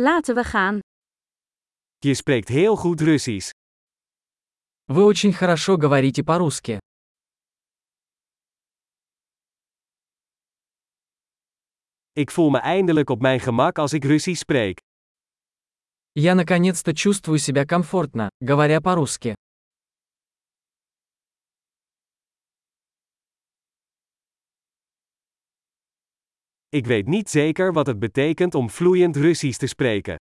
Laten we gaan. Je spreekt heel goed Russisch. Вы очень хорошо говорите по-русски. Ik voel me eindelijk op mijn gemak als ik Russisch spreek. Я наконец-то чувствую себя комфортно, говоря по-русски. Ik weet niet zeker wat het betekent om vloeiend Russisch te spreken.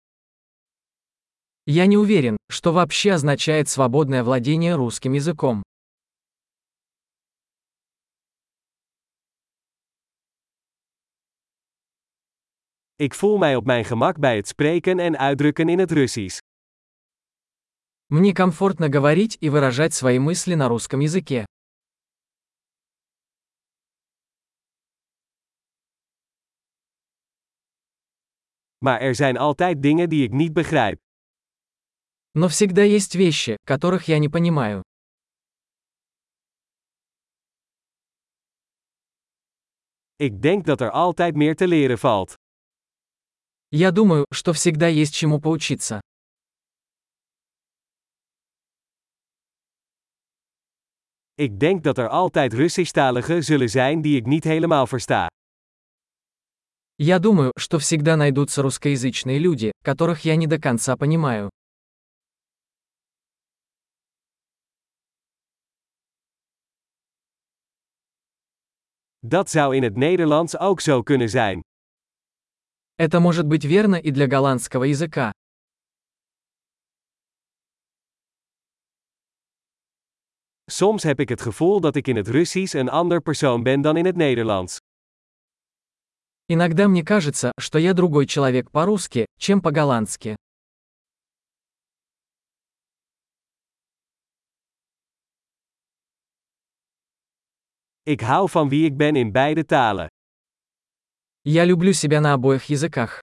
Я не уверен, что вообще означает свободное владение русским языком. Ik voel mij op mijn gemak bij het spreken en uitdrukken in het Russisch. Мне комфортно говорить и выражать свои мысли на русском языке. Maar er zijn altijd dingen die ik niet begrijp. Но всегда есть вещи, которых я не понимаю. Ik denk dat er altijd meer te leren valt. Я думаю, что всегда есть чему поучиться. Ik denk dat er altijd Russisch-taligen zullen zijn die ik niet helemaal versta. Я думаю, что всегда найдутся русскоязычные люди, которых я не до конца понимаю. Dat zou in het Nederlands ook zo kunnen zijn. Это может быть верно и для голландского языка. Soms heb ik het gevoel dat ik in het Russisch een ander persoon ben dan in het Nederlands. Иногда мне кажется, что я другой человек по-русски, чем по-голландски. Ik hou van wie ik ben in beide talen. Я люблю себя на обоих языках.